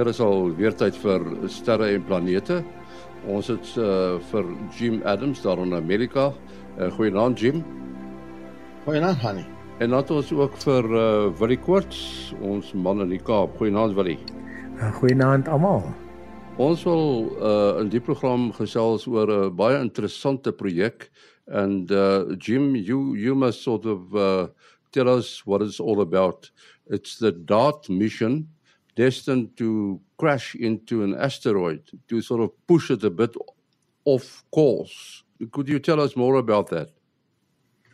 Dit is al weer tyd vir sterre en planete. Ons het uh, vir Jim Adams daar in Amerika. Uh, Goeienaand Jim. Goeienaand Hanni. En dan ons ook vir uh, Willie Koorts, ons man in die Kaap. Goeienaand Willie. Goeienaand almal. Ons wil uh, in die program gesels oor 'n uh, baie interessante projek and uh, Jim you you must sort of uh, tell us what it's all about. It's the DART mission destined to crash into an asteroid to sort of push it a bit off course. Could you tell us more about that?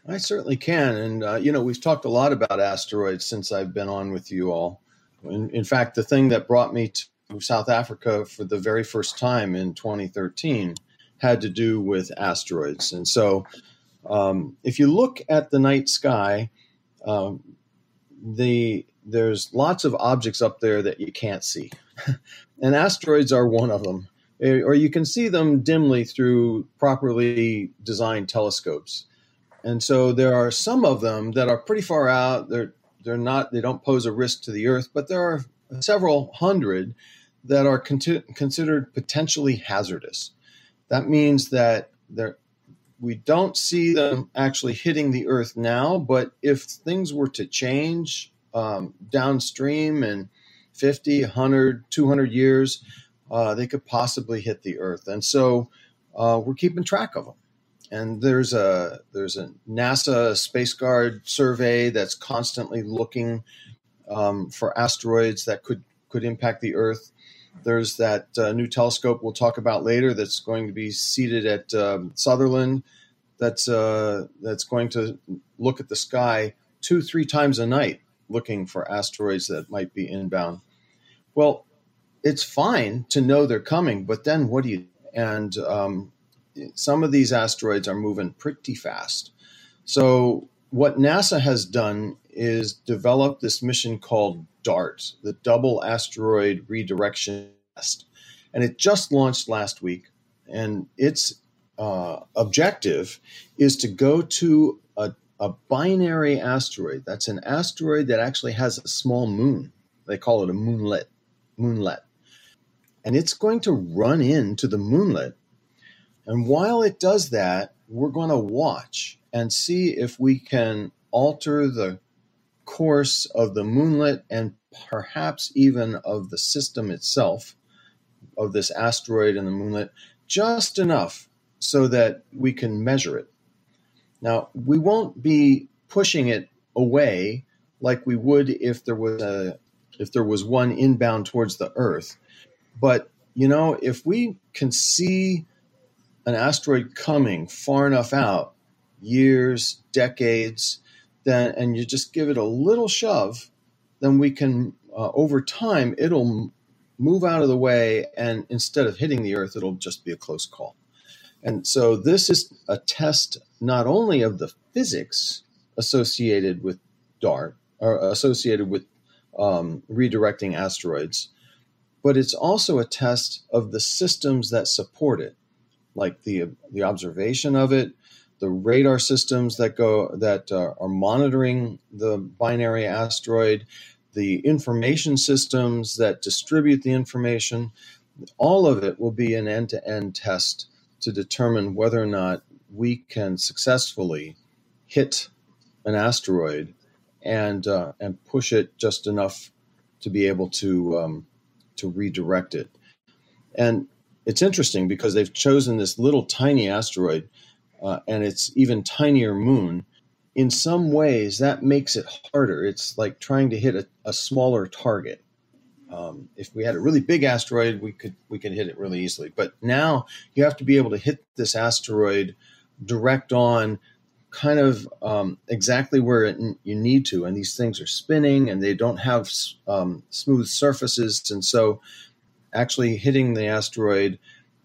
I certainly can. And, uh, you know, we've talked a lot about asteroids since I've been on with you all. In, in fact, the thing that brought me to South Africa for the very first time in 2013 had to do with asteroids. And so, um, if you look at the night sky, um, the there's lots of objects up there that you can't see. and asteroids are one of them. Eh, or you can see them dimly through properly designed telescopes. And so there are some of them that are pretty far out. They're they're not they don't pose a risk to the earth, but there are several hundred that are con- considered potentially hazardous. That means that we don't see them actually hitting the earth now, but if things were to change um, downstream in 50, 100, 200 years, uh, they could possibly hit the Earth. And so uh, we're keeping track of them. And there's a there's a NASA Space Guard survey that's constantly looking um, for asteroids that could could impact the Earth. There's that uh, new telescope we'll talk about later that's going to be seated at um, Sutherland. That's uh, that's going to look at the sky two three times a night looking for asteroids that might be inbound. Well, it's fine to know they're coming, but then what do you? And um, some of these asteroids are moving pretty fast. So, what NASA has done is develop this mission called DART, the Double Asteroid Redirection Test. And it just launched last week. And its uh, objective is to go to a a binary asteroid. That's an asteroid that actually has a small moon. They call it a moonlet, moonlet. And it's going to run into the moonlet. And while it does that, we're going to watch and see if we can alter the course of the moonlet and perhaps even of the system itself, of this asteroid and the moonlet, just enough so that we can measure it. Now, we won't be pushing it away like we would if there was a if there was one inbound towards the earth. But, you know, if we can see an asteroid coming far enough out, years, decades, then and you just give it a little shove, then we can uh, over time it'll move out of the way and instead of hitting the earth it'll just be a close call. And so this is a test not only of the physics associated with DART or associated with um, redirecting asteroids, but it's also a test of the systems that support it, like the the observation of it, the radar systems that go that uh, are monitoring the binary asteroid, the information systems that distribute the information. All of it will be an end to end test to determine whether or not we can successfully hit an asteroid and uh, and push it just enough to be able to um, to redirect it. And it's interesting because they've chosen this little tiny asteroid uh, and its even tinier moon. In some ways, that makes it harder. It's like trying to hit a, a smaller target. Um, if we had a really big asteroid, we could we could hit it really easily. But now you have to be able to hit this asteroid direct on kind of um, exactly where it, you need to. And these things are spinning and they don't have um, smooth surfaces. And so actually hitting the asteroid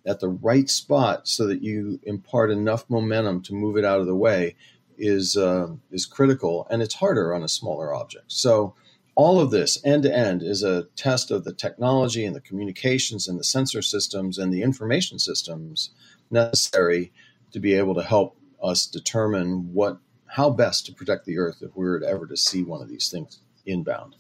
at the right spot so that you impart enough momentum to move it out of the way is uh, is critical and it's harder on a smaller object. So all of this end to end is a test of the technology and the communications and the sensor systems and the information systems necessary to be able to help us determine what how best to protect the earth if we were ever to see one of these things inbound.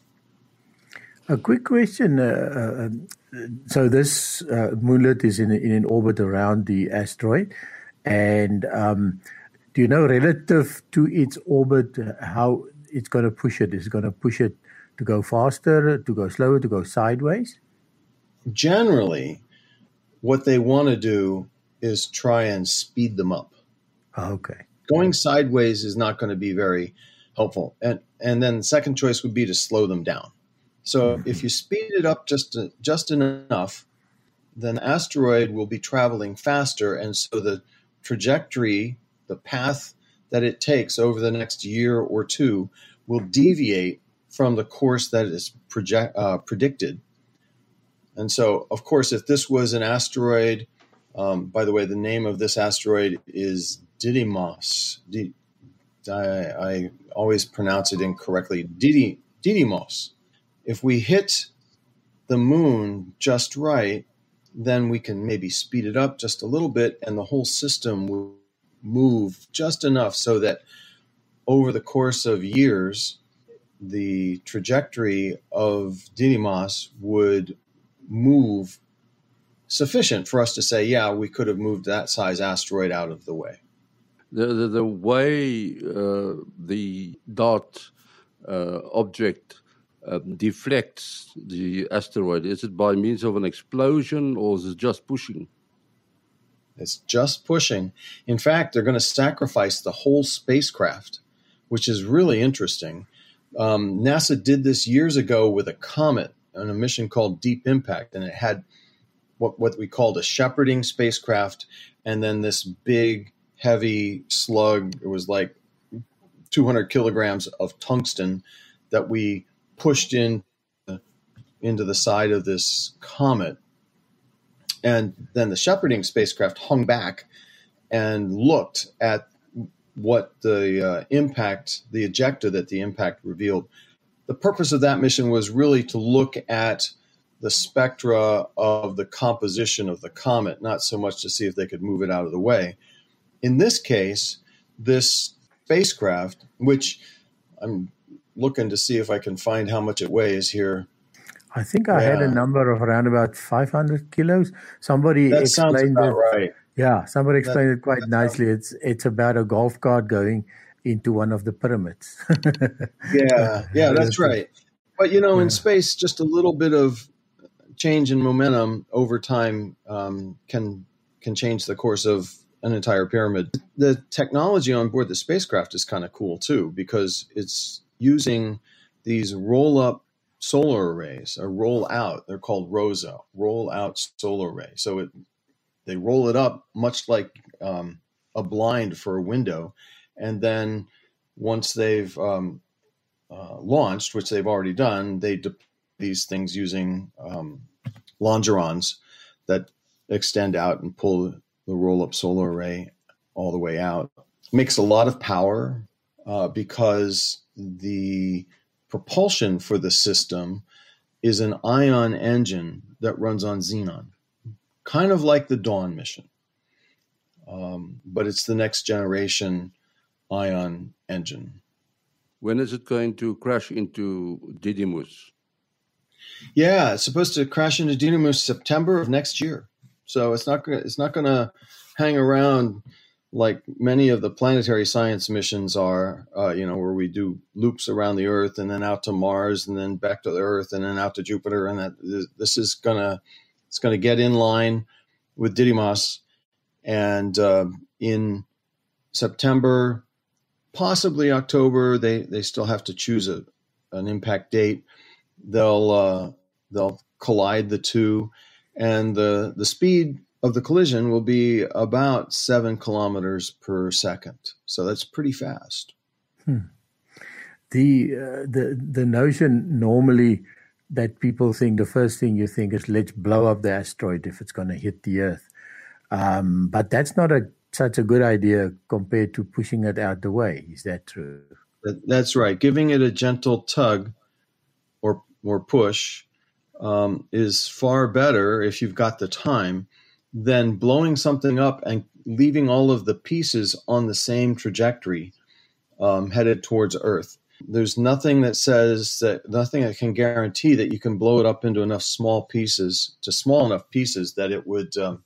A quick question. Uh, uh, so this uh, moonlet is in, in an orbit around the asteroid, and um, do you know relative to its orbit how it's going to push it? Is it going to push it to go faster, to go slower, to go sideways? Generally, what they want to do is try and speed them up. Okay. Going sideways is not going to be very helpful. And and then the second choice would be to slow them down. So mm-hmm. if you speed it up just just enough, then the asteroid will be traveling faster and so the trajectory, the path that it takes over the next year or two will deviate from the course that is project, uh, predicted. And so, of course, if this was an asteroid, um, by the way, the name of this asteroid is Didymos. D- I, I always pronounce it incorrectly. Didymos. If we hit the moon just right, then we can maybe speed it up just a little bit, and the whole system will move just enough so that over the course of years, the trajectory of Didymos would move sufficient for us to say, yeah, we could have moved that size asteroid out of the way. The the, the way uh, the DART uh, object um, deflects the asteroid is it by means of an explosion or is it just pushing? It's just pushing. In fact, they're going to sacrifice the whole spacecraft, which is really interesting. Um, NASA did this years ago with a comet on a mission called Deep Impact, and it had what, what we called a shepherding spacecraft, and then this big, heavy slug. It was like 200 kilograms of tungsten that we pushed in into the side of this comet and then the shepherding spacecraft hung back and looked at what the uh, impact, the ejecta that the impact revealed. The purpose of that mission was really to look at the spectra of the composition of the comet, not so much to see if they could move it out of the way. In this case, this spacecraft, which I'm looking to see if I can find how much it weighs here I think I yeah. had a number of around about 500 kilos. Somebody that explained it. Right. Yeah, somebody explained it quite nicely. It's it's about a golf cart going into one of the pyramids. yeah, yeah, that's right. But you know, yeah. in space, just a little bit of change in momentum over time um, can can change the course of an entire pyramid. The technology on board the spacecraft is kind of cool too because it's using these roll up solar arrays or roll out. They're called ROSA, roll out solar array. So it they roll it up much like um, a blind for a window, and then once they've um, uh, launched, which they've already done, they deploy these things using um, longerons that extend out and pull the roll up solar array all the way out. Makes a lot of power uh, because the propulsion for the system is an ion engine that runs on xenon, kind of like the Dawn mission. Um, but it's the next generation ion engine. When is it going to crash into Didymos? Yeah, it's supposed to crash into Didymos September of next year. So it's not it's not going to hang around like many of the planetary science missions are, uh, you know, where we do loops around the Earth and then out to Mars and then back to the Earth and then out to Jupiter, and that this is gonna it's gonna get in line with Didymos, and uh, in September, possibly October, they they still have to choose a an impact date. They'll uh, they'll collide the two, and the the speed of the collision will be about seven kilometers per second. So that's pretty fast. Hmm. The uh, the the notion normally that people think the first thing you think is let's blow up the asteroid if it's going to hit the Earth, um, but that's not a such a good idea compared to pushing it out the way. Is that true? That's right. Giving it a gentle tug or or push um, is far better if you've got the time than blowing something up and leaving all of the pieces on the same trajectory um, headed towards Earth. There's nothing that says that nothing that can guarantee that you can blow it up into enough small pieces, to small enough pieces that it would um,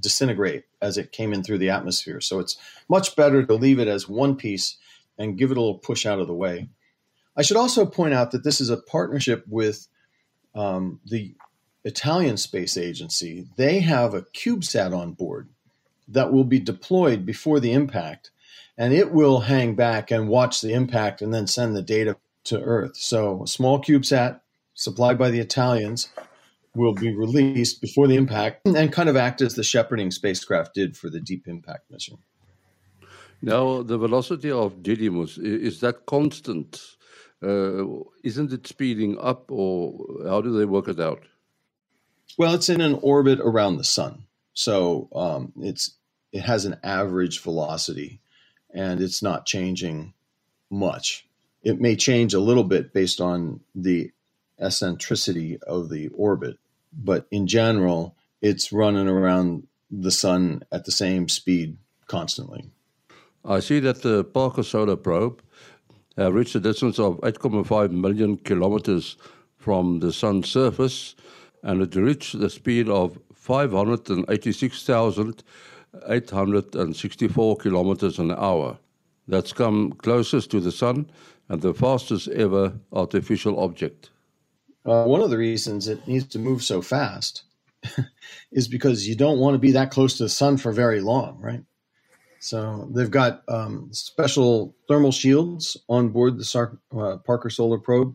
disintegrate as it came in through the atmosphere. So it's much better to leave it as one piece and give it a little push out of the way. I should also point out that this is a partnership with um, the Italian Space Agency. They have a CubeSat on board that will be deployed before the impact, and it will hang back and watch the impact and then send the data to Earth. So, a small CubeSat supplied by the Italians will be released before the impact and kind of act as the shepherding spacecraft did for the Deep Impact mission. Now, the velocity of Didymos, is that constant? Uh, isn't it speeding up, or how do they work it out? Well, it's in an orbit around the sun, so um, it's it has an average velocity, and it's not changing much. It may change a little bit based on the eccentricity of the orbit, but in general, it's running around the sun at the same speed constantly. I see that the Parker Solar Probe have reached a distance of 8.5 million kilometers from the sun's surface, and it reached the speed of 586,864 kilometers an hour. That's come closest to the sun and the fastest ever artificial object. Uh, one of the reasons it needs to move so fast is because you don't want to be that close to the sun for very long, right? So they've got um, special thermal shields on board the Sar- uh, Parker Solar Probe.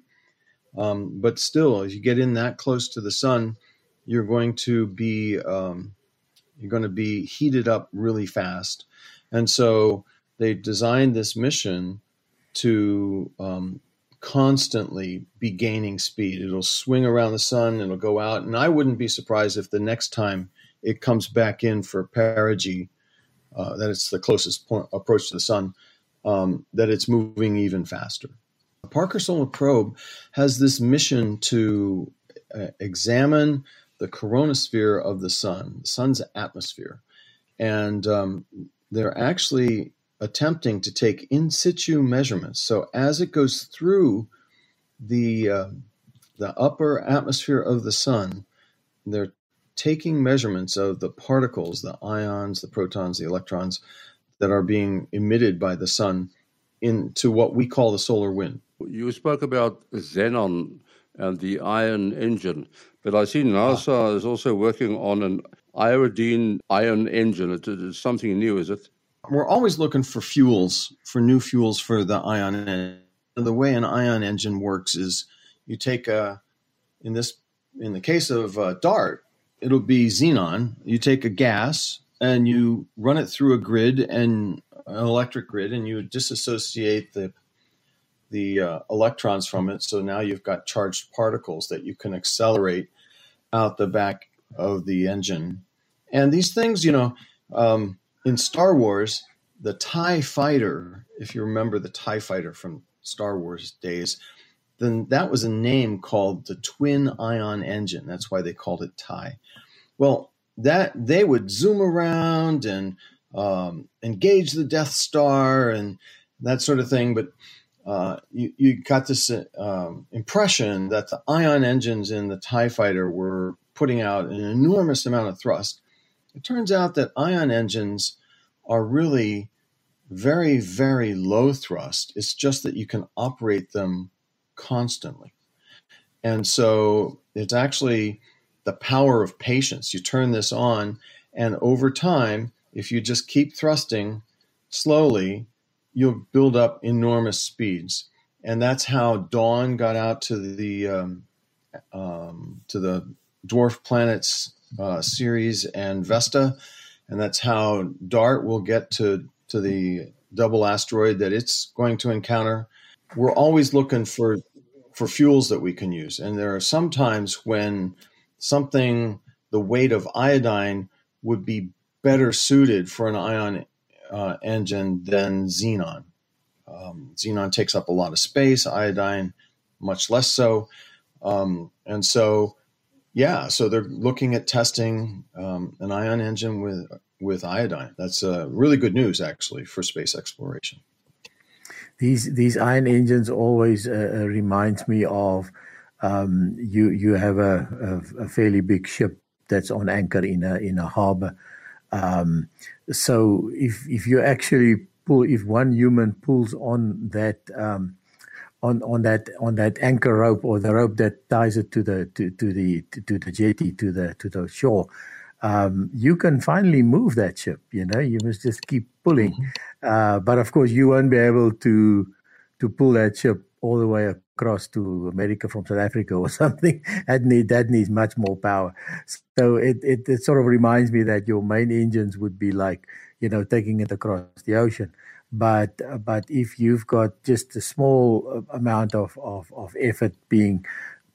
Um, but still, if you get in that close to the sun, you're going to be um, you're going to be heated up really fast. And so they designed this mission to um, constantly be gaining speed. It'll swing around the sun, it'll go out, and I wouldn't be surprised if the next time it comes back in for perigee, uh, that it's the closest point, approach to the sun, um, that it's moving even faster. The Parker Solar Probe has this mission to uh, examine the coronosphere of the sun, the sun's atmosphere, and um, they're actually attempting to take in situ measurements. So as it goes through the uh, the upper atmosphere of the sun, they're taking measurements of the particles, the ions, the protons, the electrons that are being emitted by the sun into what we call the solar wind. You spoke about xenon and the ion engine, but I see NASA ah. is also working on an iodine ion engine. It is something new, is it? we're always looking for fuels, for new fuels for the ion engine. The way an ion engine works is you take a, in this, in the case of DART, it'll be xenon. You take a gas and you run it through a grid and an electric grid, and you disassociate the the uh, electrons from it. So now you've got charged particles that you can accelerate out the back of the engine. And these things, you know, um, in Star Wars, the TIE fighter, if you remember the TIE fighter from Star Wars days, then that was a name called the twin ion engine. That's why they called it TIE. Well, that they would zoom around and um, engage the Death Star and that sort of thing, but uh, you, you, got this um, impression that the ion engines in the TIE fighter were putting out an enormous amount of thrust it turns out that ion engines are really very, very low thrust. It's just that you can operate them constantly. And so it's actually the power of patience. You turn this on, and over time, if you just keep thrusting slowly, you'll build up enormous speeds. And that's how Dawn got out to the um, um, to the dwarf planets uh, Ceres and Vesta, and that's how DART will get to to the double asteroid that it's going to encounter. We're always looking for for fuels that we can use, and there are some times when something the weight of iodine would be better suited for an ion uh, engine than xenon. Um, xenon takes up a lot of space, iodine much less so, um, and so yeah, so they're looking at testing um, an ion engine with with iodine. That's uh, really good news, actually, for space exploration. these these ion engines always uh, uh, reminds me of um, you you have a, a, a, fairly big ship that's on anchor in a in a harbor. Um, so if if you actually pull, if one human pulls on that um, on on that on that anchor rope or the rope that ties it to the to, to the to, to the jetty to the to the shore, um, you can finally move that ship. You know, you must just keep pulling. Mm-hmm. Uh, but of course, you won't be able to to pull that ship all the way across to America from South Africa or something. That need that needs much more power. So it, it it sort of reminds me that your main engines would be like you know taking it across the ocean. But but if you've got just a small uh, amount of, of, of effort being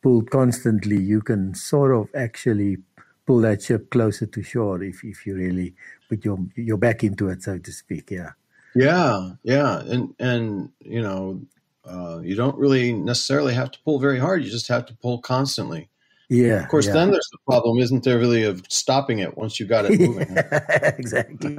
pulled constantly, you can sort of actually pull that ship closer to shore if, if you really put your your back into it, so to speak. Yeah. Yeah, yeah, and and you know, uh, you don't really necessarily have to pull very hard. You just have to pull constantly. Yeah. Of course, yeah. then there's the problem, isn't there? Really, of stopping it once you've got it moving. exactly,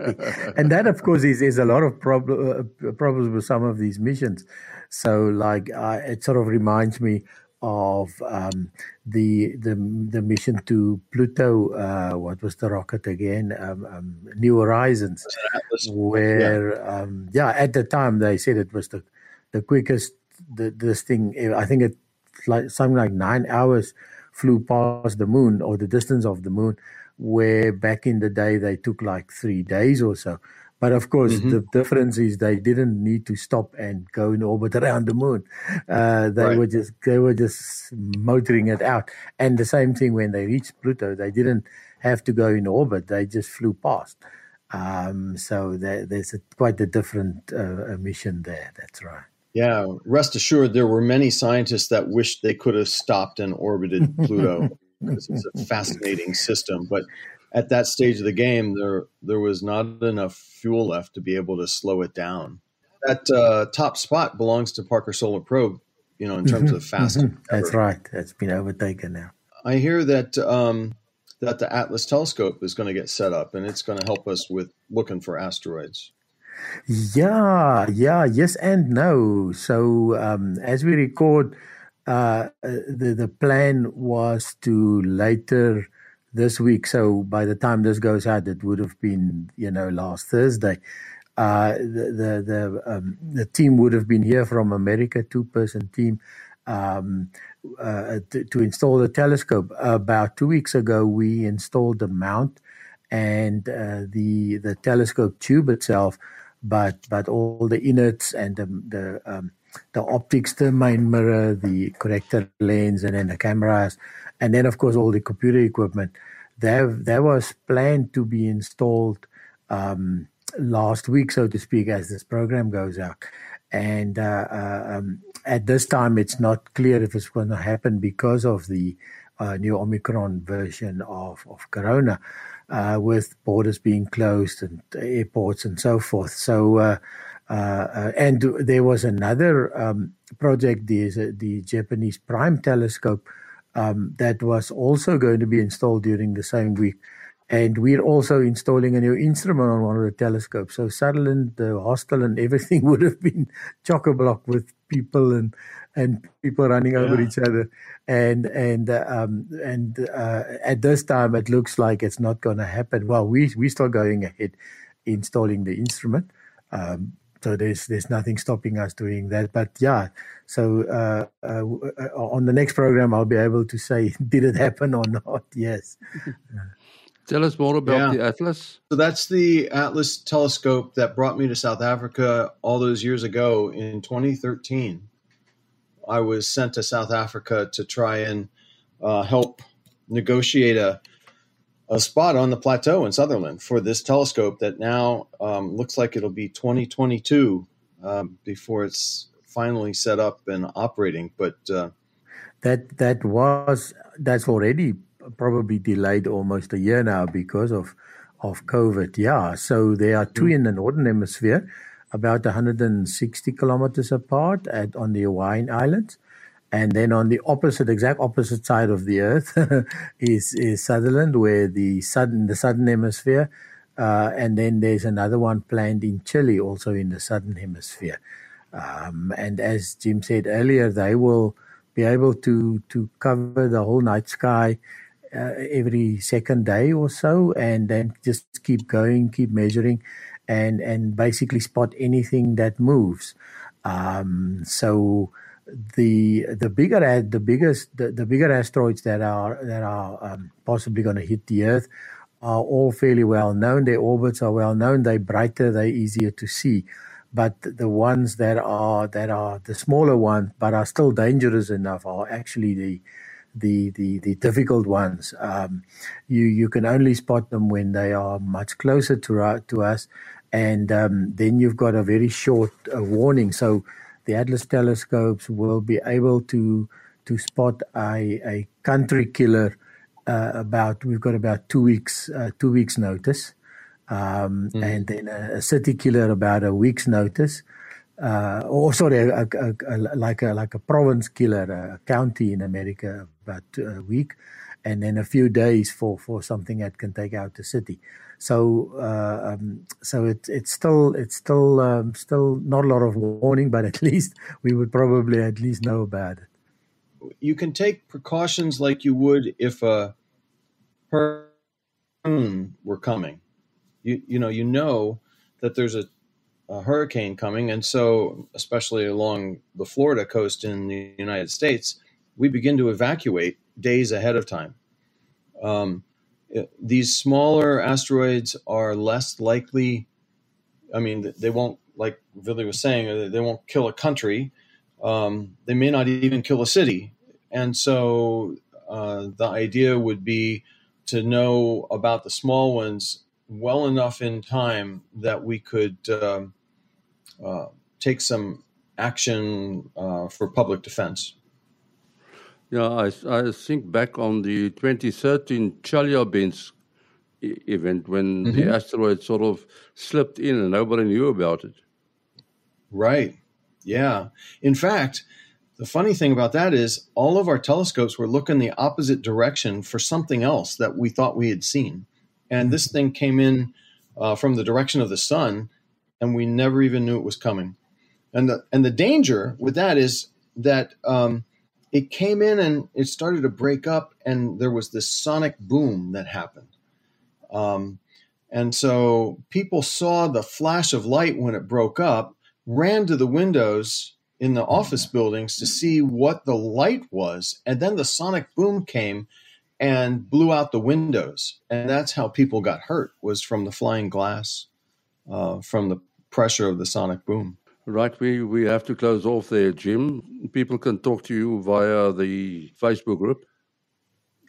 and that, of course, is is a lot of problem uh, problems with some of these missions. So, like, uh, it sort of reminds me of um, the the the mission to Pluto. Uh, what was the rocket again? Um, um, New Horizons, where yeah. Um, yeah. at the time they said it was the the quickest the, this thing. I think it like something like nine hours flew past the moon or the distance of the moon, where back in the day they took like three days or so. But of course, mm-hmm. the difference is they didn't need to stop and go in orbit around the moon. Uh, they right. were just they were just motoring it out. And the same thing when they reached Pluto, they didn't have to go in orbit; they just flew past. Um, so there, there's a, quite a different uh, mission there. That's right. Yeah, rest assured, there were many scientists that wished they could have stopped and orbited Pluto because it's a fascinating system. But at that stage of the game, there there was not enough fuel left to be able to slow it down. That uh, top spot belongs to Parker Solar Probe, you know, in terms mm-hmm, of fast. Mm-hmm. That's right. That's been overtaken now. I hear that um, that the Atlas telescope is going to get set up, and it's going to help us with looking for asteroids. Yeah, yeah, yes and no. So um, as we record, uh, the the plan was to later this week. So by the time this goes out, it would have been you know last Thursday. Uh, the the the, um, the team would have been here from America, two person team. Um, uh, to, to, install the telescope. About two weeks ago, we installed the mount and uh, the the telescope tube itself but but all the innards and the the, um, the optics, the main mirror, the corrector lens, and then the cameras, and then of course all the computer equipment. That that was planned to be installed um, last week, so to speak, as this program goes out. And uh, uh, um, at this time, it's not clear if it's going to happen because of the uh, new Omicron version of, of Corona uh, with borders being closed and airports and so forth. So, uh, uh, uh and there was another um, project, the, the Japanese Prime Telescope, um, that was also going to be installed during the same week. And we're also installing a new instrument on one of the telescopes. So Sutherland, the hostel, and everything would have been chock a block with people and and people running yeah. over each other. And and um, and uh, at this time, it looks like it's not going to happen. Well, we we still going ahead installing the instrument. Um, so there's there's nothing stopping us doing that. But yeah, so uh, uh, uh on the next program, I'll be able to say did it happen or not. Yes. Tell us more about yeah. the Atlas. So that's the Atlas telescope that brought me to South Africa all those years ago in 2013. I was sent to South Africa to try and uh, help negotiate a, a spot on the plateau in Sutherland for this telescope that now um, looks like it'll be 2022 um, before it's finally set up and operating. But uh, that that was that's already probably delayed almost a year now because of of COVID. Yeah, so there are 2 mm. in the northern hemisphere about 160 kilometers apart at on the Hawaiian Islands. And then on the opposite, exact opposite side of the Earth is, is Sutherland, where the southern, the southern hemisphere, uh, and then there's another one planned in Chile, also in the southern hemisphere. Um, and as Jim said earlier, they will be able to to cover the whole night sky uh, every second day or so, and then just keep going, keep measuring, and and basically spot anything that moves. Um, so the the bigger the biggest the, the bigger asteroids that are that are um, possibly going to hit the Earth are all fairly well known. Their orbits are well known. They're brighter. They're easier to see. But the ones that are that are the smaller ones, but are still dangerous enough, are actually the the the, the difficult ones. Um, you you can only spot them when they are much closer to to us, and um, then you've got a very short uh, warning. So the Atlas telescopes will be able to to spot a, a country killer uh, about we've got about two weeks uh, two weeks notice, um, mm. and then a, a, city killer about a week's notice, uh, or sorry, a, a, like a like a province killer, a county in America about a week, and then a few days for for something that can take out the city. So uh, um, so it, it's still it's still um, still not a lot of warning, but at least we would probably at least know about it. You can take precautions like you would if a hurricane were coming. You you know you know that there's a, a hurricane coming, and so especially along the Florida coast in the United States, we begin to evacuate days ahead of time. Um, these smaller asteroids are less likely. I mean, they won't, like Billy was saying, uh, they won't kill a country. Um, they may not even kill a city. And so uh, the idea would be to know about the small ones well enough in time that we could um, uh, take some action uh, for public defense. Yeah, I, I think back on the 2013 Chelyabinsk event when mm-hmm. the asteroid sort of slipped in and nobody knew about it. Right. Yeah. In fact, the funny thing about that is all of our telescopes were looking the opposite direction for something else that we thought we had seen. And this thing came in uh, from the direction of the sun, and we never even knew it was coming. And the and the danger with that is that um, it came in and it started to break up, and there was this sonic boom that happened. Um, and so people saw the flash of light when it broke up, ran to the windows in the office buildings to see what the light was, and then the sonic boom came and blew out the windows, and that's how people got hurt was from the flying glass, uh, from the pressure of the sonic boom. Right, we, we have to close off there, Jim. People can talk to you via the Facebook group.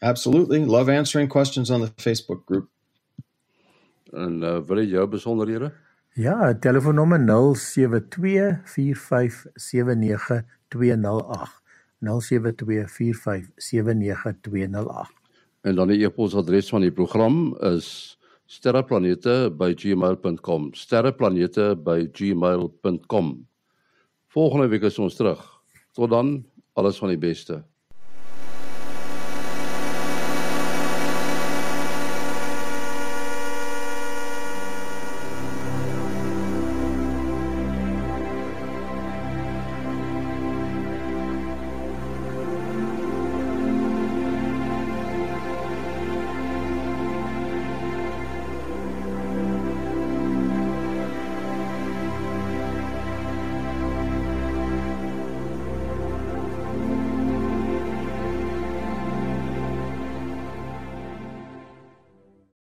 Absolutely. Love answering questions on the Facebook group. En uh, wil jy jou besonderhede? Ja, telefoonnommer 0724579208. 0724579208. En dan die e-posadres van die program is sterreplanete@gmail.com sterreplanete@gmail.com Volgende week is ons terug. Tot dan, alles van die beste.